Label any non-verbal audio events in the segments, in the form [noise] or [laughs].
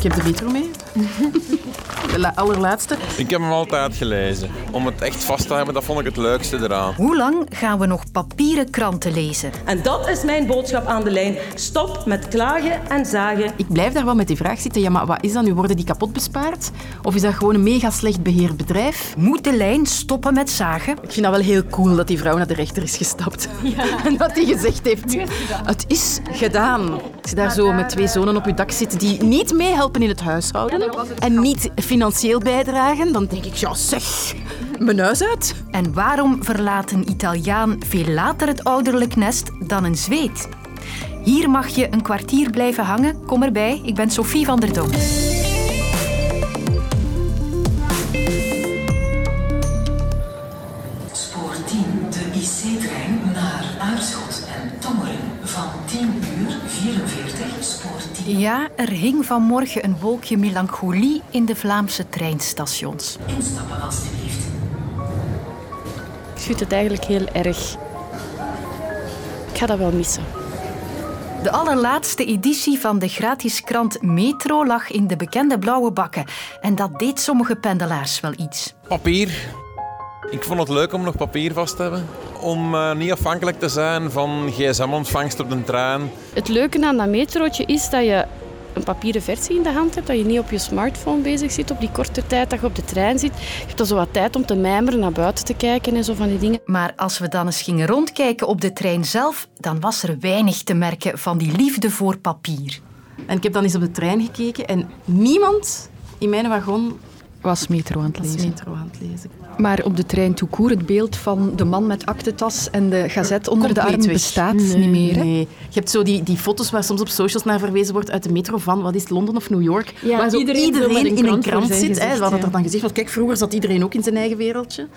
Ik heb de metro mee. [laughs] De allerlaatste. Ik heb hem altijd gelezen. Om het echt vast te hebben, dat vond ik het leukste eraan. Hoe lang gaan we nog papieren kranten lezen? En dat is mijn boodschap aan de lijn. Stop met klagen en zagen. Ik blijf daar wel met die vraag zitten. Ja, maar wat is dat nu? Worden die kapot bespaard? Of is dat gewoon een mega slecht beheerd bedrijf? Moet de lijn stoppen met zagen? Ik vind dat wel heel cool dat die vrouw naar de rechter is gestapt. Ja. [laughs] En dat hij gezegd heeft, het is gedaan. Als je daar zo met twee zonen op je dak zit die niet meehelpen in het huishouden en niet financieel bijdragen, dan denk ik, ja zeg, mijn huis uit. En waarom verlaat een Italiaan veel later het ouderlijk nest dan een Zweed? Hier mag je een kwartier blijven hangen. Kom erbij, ik ben Sophie van der Dom. Ja, er hing vanmorgen een wolkje melancholie in de Vlaamse treinstations. Instappen alstublieft. Ik vind het eigenlijk heel erg. Ik ga dat wel missen. De allerlaatste editie van de gratis krant Metro lag in de bekende blauwe bakken. En dat deed sommige pendelaars wel iets. Papier. Ik vond het leuk om nog papier vast te hebben. Om eh, niet afhankelijk te zijn van gsm-ontvangst op de trein. Het leuke aan dat metrootje is dat je een papieren versie in de hand hebt, dat je niet op je smartphone bezig zit op die korte tijd dat je op de trein zit. Je hebt dan zo wat tijd om te mijmeren, naar buiten te kijken en zo van die dingen. Maar als we dan eens gingen rondkijken op de trein zelf, dan was er weinig te merken van die liefde voor papier. En ik heb dan eens op de trein gekeken en niemand in mijn wagon was metro aan het was lezen. metro aan het lezen. Maar op de trein tout court, het beeld van de man met aktentas en de gazet onder de arm weg. bestaat Nee, niet meer. hè? Nee. Je hebt zo die, die foto's waar soms op socials naar verwezen wordt uit de metro van, wat is het, Londen of New York? Ja, waar zo iedereen iedereen, een in een krant zit. gezicht, hè, waar dat ja. er dan gezegd wordt, kijk, vroeger zat iedereen ook in zijn eigen wereldje.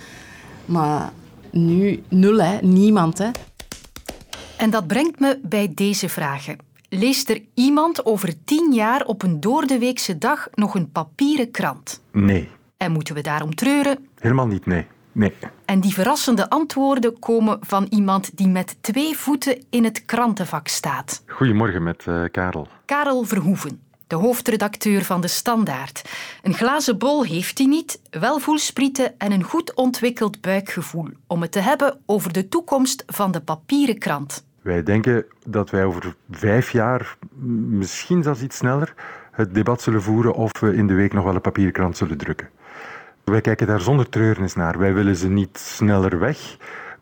Maar nu nul, hè. niemand. Hè. En dat brengt me bij deze vragen. Leest er iemand over tien jaar op een doordeweekse dag nog een papieren krant? Nee, En moeten we daarom treuren? helemaal niet, nee. Nee. En die verrassende antwoorden komen van iemand die met twee voeten in het krantenvak staat. Goedemorgen met eh, Karel. Karel Verhoeven, de hoofdredacteur van De Standaard. Een glazen bol heeft hij niet, wel voelsprieten en een goed ontwikkeld buikgevoel om het te hebben over de toekomst van de papieren krant. Wij denken dat wij over vijf jaar, misschien zelfs iets sneller, het debat zullen voeren of we in de week nog wel een papieren krant zullen drukken. Wij kijken daar zonder treurnis naar. Wij willen ze niet sneller weg,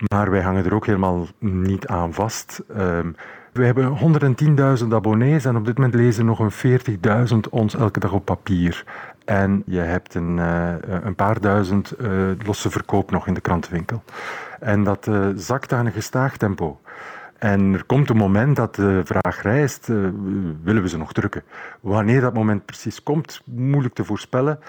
maar wij hangen er ook helemaal niet aan vast. Ehm, we hebben 110.000 abonnees en op dit moment lezen nog een 40.000 ons elke dag op papier. En je hebt een, eh, een paar duizend eh, losse verkoop nog in de krantenwinkel. En dat eh, zakt aan een gestaag tempo. En er komt een moment dat de vraag rijst, eh, willen we ze nog drukken? Wanneer dat moment precies komt, moeilijk te voorspellen.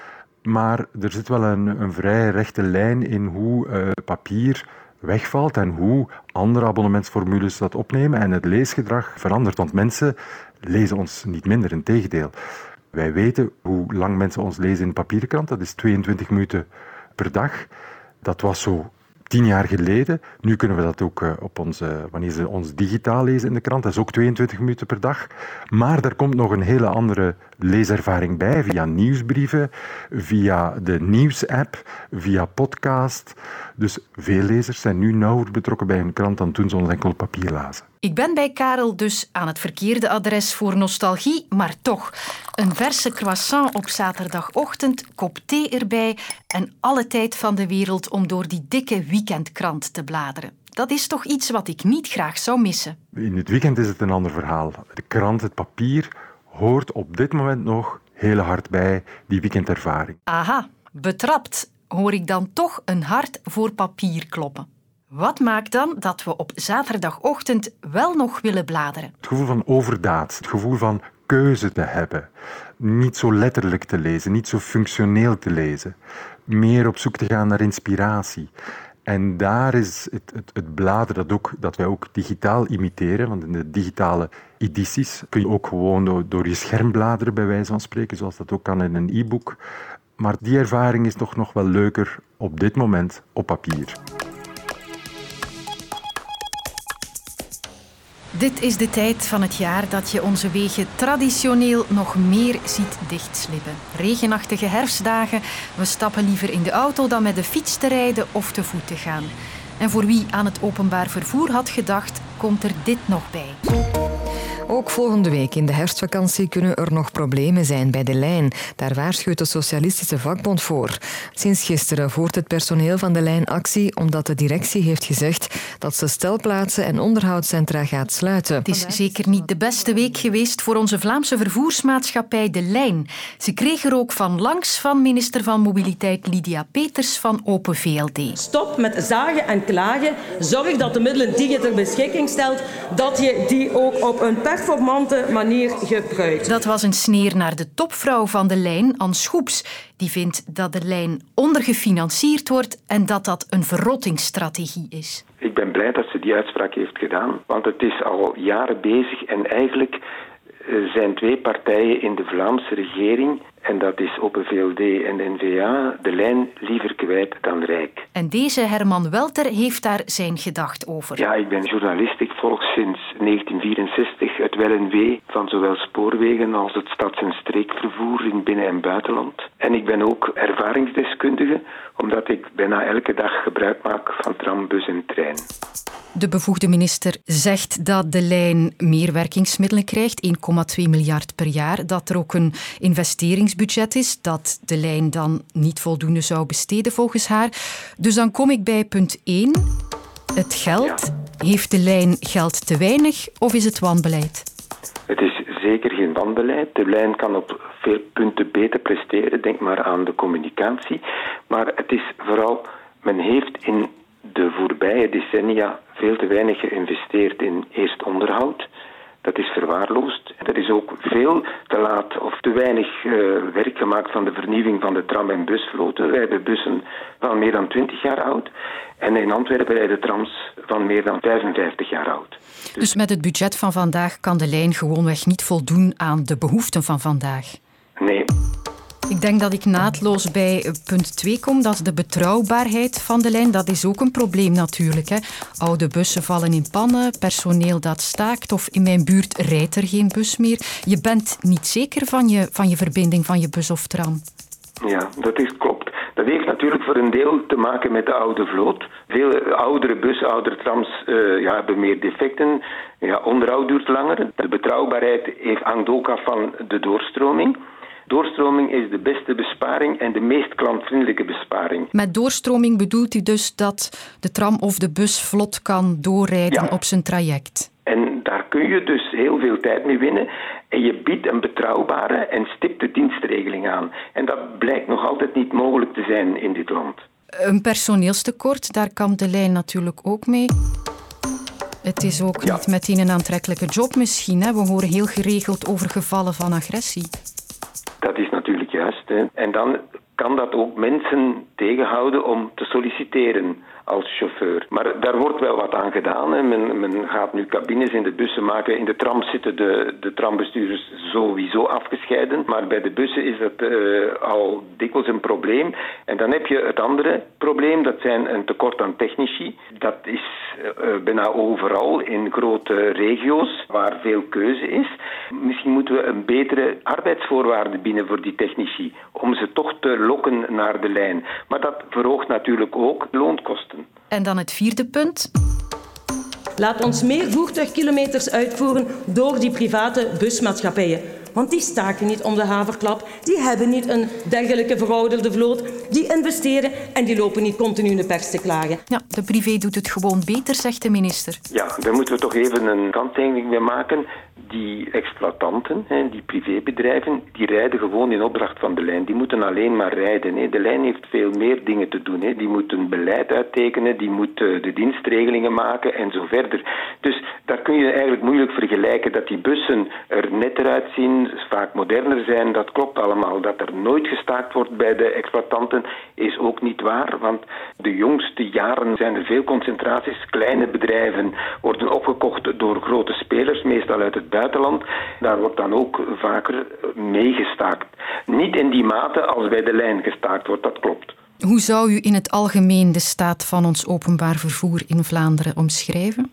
Maar er zit wel een, een vrij rechte lijn in hoe eh, papier wegvalt en hoe andere abonnementsformules dat opnemen en het leesgedrag verandert. Want mensen lezen ons niet minder, in tegendeel. Wij weten hoe lang mensen ons lezen in de papieren krant. Dat is 22 minuten per dag. Dat was zo tien jaar geleden. Nu kunnen we dat ook eh, op onze, wanneer ze ons digitaal lezen in de krant. Dat is ook 22 minuten per dag. Maar er komt nog een hele andere leeservaring bij, via nieuwsbrieven, via de nieuwsapp, via podcast. Dus veel lezers zijn nu nauwer betrokken bij hun krant dan toen ze ons enkel papier lazen. Ik ben bij Karel dus aan het verkeerde adres voor nostalgie, maar toch. Een verse croissant op zaterdagochtend, kop thee erbij en alle tijd van de wereld om door die dikke weekendkrant te bladeren. Dat is toch iets wat ik niet graag zou missen. In het weekend is het een ander verhaal. De krant, het papier, hoort op dit moment nog heel hard bij die weekendervaring. Aha, betrapt hoor ik dan toch een hart voor papier kloppen. Wat maakt dan dat we op zaterdagochtend wel nog willen bladeren? Het gevoel van overdaad, het gevoel van keuze te hebben. Niet zo letterlijk te lezen, niet zo functioneel te lezen. Meer op zoek te gaan naar inspiratie. En daar is het, het, bladeren dat, ook, dat wij ook digitaal imiteren. Want in de digitale edities kun je ook gewoon door, door je scherm bladeren, bij wijze van spreken, zoals dat ook kan in een e-book. Maar die ervaring is toch nog wel leuker op dit moment op papier. Dit is de tijd van het jaar dat je onze wegen traditioneel nog meer ziet dichtslippen. Regenachtige herfstdagen, we stappen liever in de auto dan met de fiets te rijden of te voet te gaan. En voor wie aan het openbaar vervoer had gedacht, komt er dit nog bij. Ook volgende week in de herfstvakantie kunnen er nog problemen zijn bij de lijn. Daar waarschuwt de Socialistische Vakbond voor. Sinds gisteren voert het personeel van de lijn actie omdat de directie heeft gezegd dat ze stelplaatsen en onderhoudscentra gaat sluiten. Het is zeker niet de beste week geweest voor onze Vlaamse vervoersmaatschappij De Lijn. Ze kreeg er ook van langs van minister van Mobiliteit Lydia Peters van Open VLD. Stop met zagen en klagen. Zorg dat de middelen die je ter beschikking stelt, dat je die ook op een performante manier gebruikt. Dat was een sneer naar de topvrouw van de lijn, Anne Schoeps. Die vindt dat de lijn ondergefinancierd wordt en dat dat een verrottingsstrategie is. Ik ben blij dat ze die uitspraak heeft gedaan, want het is al jaren bezig en eigenlijk eh, zijn twee partijen in de Vlaamse regering, en dat is Open VLD en N-VA, de lijn liever kwijt dan rijk. En deze Herman Welter heeft daar zijn gedacht over. Ja, ik ben journalist. Ik volg sinds 1964 het wel en wee van zowel spoorwegen als het stads- en streekvervoer in binnen- en buitenland. En ik ben ook ervaringsdeskundige, omdat ik bijna elke dag gebruik maak van tram, bus en trein. De bevoegde minister zegt dat de lijn meer werkingsmiddelen krijgt, 1,2 miljard per jaar. Dat er ook een investeringsbudget is, dat de lijn dan niet voldoende zou besteden volgens haar. Dus dan kom ik bij punt 1. Het geld. Heeft de lijn geld te weinig of is het wanbeleid? Het is zeker geen wanbeleid. De lijn kan op veel punten beter presteren. Denk maar aan de communicatie. Maar het is vooral, men heeft in de voorbije decennia veel te weinig geïnvesteerd in eerst onderhoud. Dat is verwaarloosd. Er is ook veel te laat of te weinig uh, werk gemaakt van de vernieuwing van de tram- en busvloten. Wij hebben bussen van meer dan 20 jaar oud. En in Antwerpen rijden trams van meer dan 55 jaar oud. Dus, dus met het budget van vandaag kan de lijn gewoonweg niet voldoen aan de behoeften van vandaag? Nee. Ik denk dat ik naadloos bij punt 2 kom, dat is de betrouwbaarheid van de lijn. Dat is ook een probleem natuurlijk. Hè. Oude bussen vallen in pannen, personeel dat staakt of in mijn buurt rijdt er geen bus meer. Je bent niet zeker van je, van je verbinding van je bus of tram. Ja, dat is, klopt. Dat heeft natuurlijk voor een deel te maken met de oude vloot. Veel oudere bussen, oudere trams uh, ja, hebben meer defecten. Ja, onderhoud duurt langer. De betrouwbaarheid heeft, hangt ook af van de doorstroming. Doorstroming is de beste besparing en de meest klantvriendelijke besparing. Met doorstroming bedoelt u dus dat de tram of de bus vlot kan doorrijden op zijn traject? En daar kun je dus heel veel tijd mee winnen. En je biedt een betrouwbare en stipte dienstregeling aan. En dat blijkt nog altijd niet mogelijk te zijn in dit land. Een personeelstekort, daar kan de lijn natuurlijk ook mee. Het is ook niet meteen een aantrekkelijke job misschien. Hè? We horen heel geregeld over gevallen van agressie. Dat is natuurlijk juist. Hè. En dan kan dat ook mensen tegenhouden om te solliciteren als chauffeur. Maar daar wordt wel wat aan gedaan. Hè. Men, men, gaat nu cabines in de bussen maken. In de tram zitten de, de trambestuurders sowieso afgescheiden. Maar bij de bussen is dat uh, al dikwijls een probleem. En dan heb je het andere probleem, dat zijn een tekort aan technici. Dat is uh, bijna overal in grote regio's waar veel keuze is. Misschien moeten we een betere arbeidsvoorwaarden bieden voor die technici. Om ze toch te lokken naar de lijn. Maar dat verhoogt natuurlijk ook loonkosten. En dan het vierde punt. Laat ons meer voertuigkilometers uitvoeren door die private busmaatschappijen. Want die staken niet om de haverklap. Die hebben niet een dergelijke verouderde vloot. Die investeren en die lopen niet continu in de pers te klagen. Ja, de privé doet het gewoon beter, zegt de minister. Ja, daar moeten we toch even een kanttekening mee maken die exploitanten, die privébedrijven, die rijden gewoon in opdracht van de lijn. Die moeten alleen maar rijden. De lijn heeft veel meer dingen te doen. Die moeten beleid uittekenen, die moeten de dienstregelingen maken en zo verder. Dus daar kun je eigenlijk moeilijk vergelijken dat die bussen er netter uitzien, vaak moderner zijn. Dat klopt allemaal. Dat er nooit gestaakt wordt bij de exploitanten is ook niet waar, want de jongste jaren zijn er veel concentraties. Kleine bedrijven worden opgekocht door grote spelers, meestal uit het buitenland. Daar wordt dan ook vaker meegestaakt. Niet in die mate als bij de lijn gestaakt wordt, dat klopt. Hoe zou u in het algemeen de staat van ons openbaar vervoer in Vlaanderen omschrijven?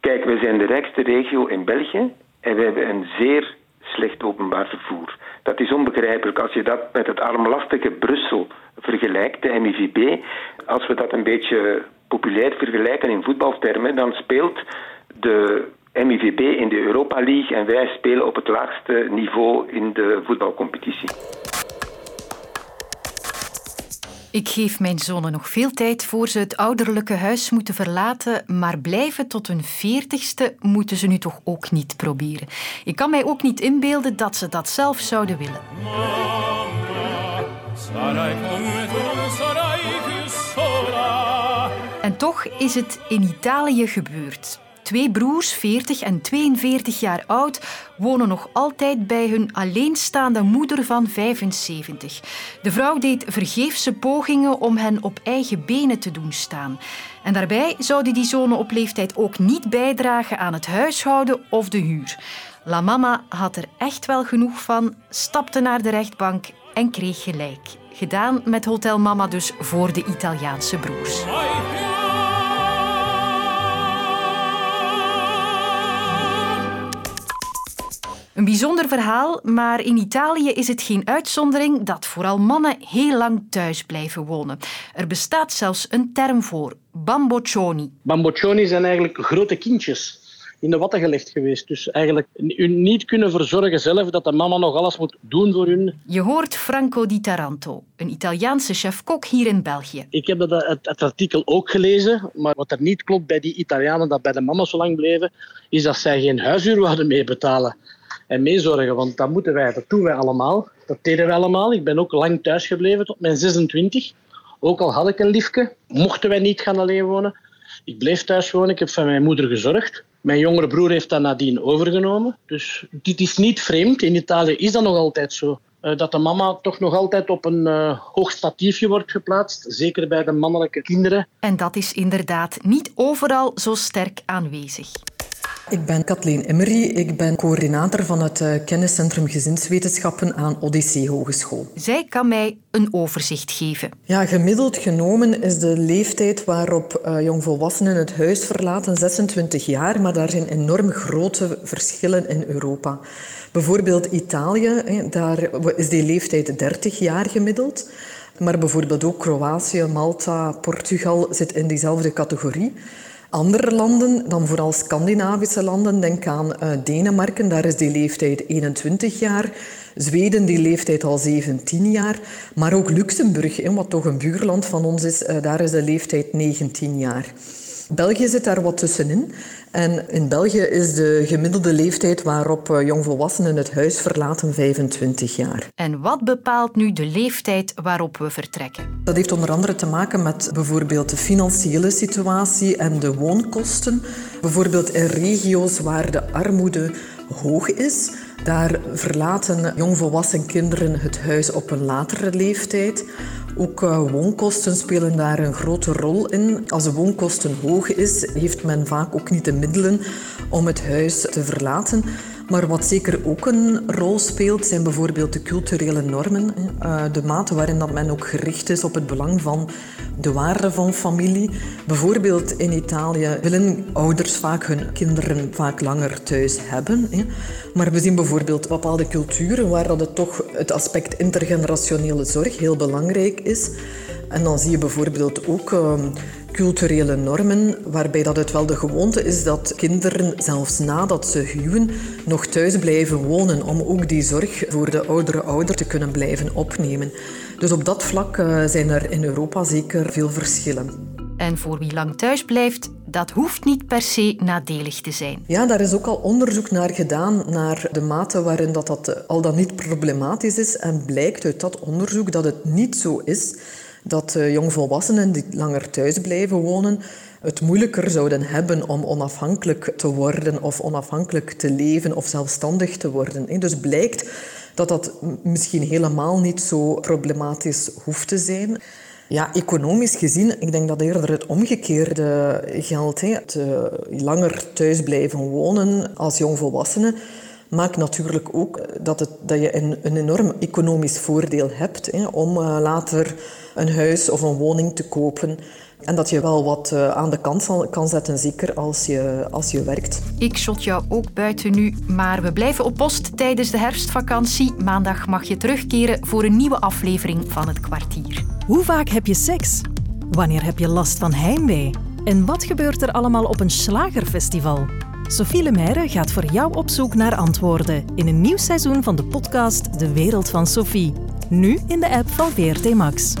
Kijk, wij zijn de rijkste regio in België en we hebben een zeer slecht openbaar vervoer. Dat is onbegrijpelijk als je dat met het armlastige Brussel vergelijkt, de MIVB. Als we dat een beetje populair vergelijken in voetbaltermen, dan speelt de MIVB in de Europa League en wij spelen op het laagste niveau in de voetbalcompetitie. Ik geef mijn zonen nog veel tijd voor ze het ouderlijke huis moeten verlaten, maar blijven tot hun veertigste moeten ze nu toch ook niet proberen. Ik kan mij ook niet inbeelden dat ze dat zelf zouden willen. En toch is het in Italië gebeurd. Twee broers, 40 en 42 jaar oud, wonen nog altijd bij hun alleenstaande moeder van 75. De vrouw deed vergeefse pogingen om hen op eigen benen te doen staan. En daarbij zouden die zonen op leeftijd ook niet bijdragen aan het huishouden of de huur. La mama had er echt wel genoeg van, stapte naar de rechtbank en kreeg gelijk. Gedaan met Hotel Mama dus voor de Italiaanse broers. Een bijzonder verhaal, maar in Italië is het geen uitzondering dat vooral mannen heel lang thuis blijven wonen. Er bestaat zelfs een term voor, bamboccioni. Bamboccioni zijn eigenlijk grote kindjes in de watten gelegd geweest. Dus eigenlijk u niet kunnen verzorgen zelf dat de mama nog alles moet doen voor hun. Je hoort Franco di Taranto, een Italiaanse chef-kok hier in België. Ik heb dat, het, het, artikel ook gelezen, maar wat er niet klopt bij die Italianen dat bij de mama zo lang bleven, is dat zij geen huishuur wilden meebetalen en meezorgen. Want dat moeten wij, dat doen wij allemaal. Dat deden wij allemaal. Ik ben ook lang thuis gebleven tot mijn 26. Ook al had ik een liefje, mochten wij niet gaan alleen wonen. Ik bleef thuis wonen, ik heb van mijn moeder gezorgd. Mijn jongere broer heeft dat nadien overgenomen. Dus dit is niet vreemd. In Italië is dat nog altijd zo. Eh, dat de mama toch nog altijd op een uh, hoog statiefje wordt geplaatst. Zeker bij de mannelijke kinderen. En dat is inderdaad niet overal zo sterk aanwezig. Ik ben Kathleen Emery. Ik ben coördinator van het eh, kenniscentrum gezinswetenschappen aan Odyssee Hogeschool. Zij kan mij een overzicht geven. Ja, gemiddeld genomen is de leeftijd waarop uh, jongvolwassenen het huis verlaten 26 jaar, maar daar zijn enorm grote verschillen in Europa. Bijvoorbeeld Italië, daar is die leeftijd 30 jaar gemiddeld. Maar bijvoorbeeld ook Kroatië, Malta, Portugal zit in diezelfde categorie. Andere landen, dan vooral Scandinavische landen, denk aan uh, Denemarken, daar is die leeftijd 21 jaar. Zweden, die leeftijd al 17 jaar. Maar ook Luxemburg, wat toch een buurland van ons is, uh, daar is de leeftijd 19 jaar. België zit daar wat tussenin. En in België is de gemiddelde leeftijd waarop eh, jongvolwassenen het huis verlaten 25 jaar. En wat bepaalt nu de leeftijd waarop we vertrekken? Dat heeft onder andere te maken met bijvoorbeeld de financiële situatie en de woonkosten. Bijvoorbeeld in regio's waar de armoede hoog is, daar verlaten jongvolwassen kinderen het huis op een latere leeftijd. Ook uh, woonkosten spelen daar een grote rol in. Als de woonkosten hoog is, heeft men vaak ook niet de middelen om het huis te verlaten. Maar wat zeker ook een rol speelt, zijn bijvoorbeeld de culturele normen. Uh, de mate waarin dat men ook gericht is op het belang van de waarde van familie. Bijvoorbeeld in Italië willen ouders vaak hun kinderen vaak langer thuis hebben. Maar we zien bijvoorbeeld bepaalde culturen waar dat het toch het aspect intergenerationele zorg heel belangrijk is. En dan zie je bijvoorbeeld ook uh, culturele normen, waarbij dat het wel de gewoonte is dat kinderen, zelfs nadat ze huwen, nog thuis blijven wonen om ook die zorg voor de oudere ouder te kunnen blijven opnemen. Dus op dat vlak uh, zijn er in Europa zeker veel verschillen. En voor wie lang thuis blijft, dat hoeft niet per se nadelig te zijn. Ja, daar is ook al onderzoek naar gedaan, naar de mate waarin dat, dat al dan niet problematisch is. En blijkt uit dat onderzoek dat het niet zo is dat uh, jongvolwassenen die langer thuis blijven wonen het moeilijker zouden hebben om onafhankelijk te worden of onafhankelijk te leven of zelfstandig te worden. Dus blijkt dat dat misschien helemaal niet zo problematisch hoeft te zijn. Ja, economisch gezien, ik denk dat eerder het omgekeerde geldt. Uh, langer thuis blijven wonen als jongvolwassene maakt natuurlijk ook dat, het, dat je een, een enorm economisch voordeel hebt hè, om uh, later een huis of een woning te kopen. En dat je wel wat uh, aan de kant kan zetten, zeker als je, als je werkt. Ik shot jou ook buiten nu, maar we blijven op post tijdens de herfstvakantie. Maandag mag je terugkeren voor een nieuwe aflevering van Het Kwartier. Hoe vaak heb je seks? Wanneer heb je last van heimwee? En wat gebeurt er allemaal op een slagerfestival? Sophie Lemaire gaat voor jou op zoek naar antwoorden in een nieuw seizoen van de podcast De Wereld van Sophie. Nu in de app van VRT Max.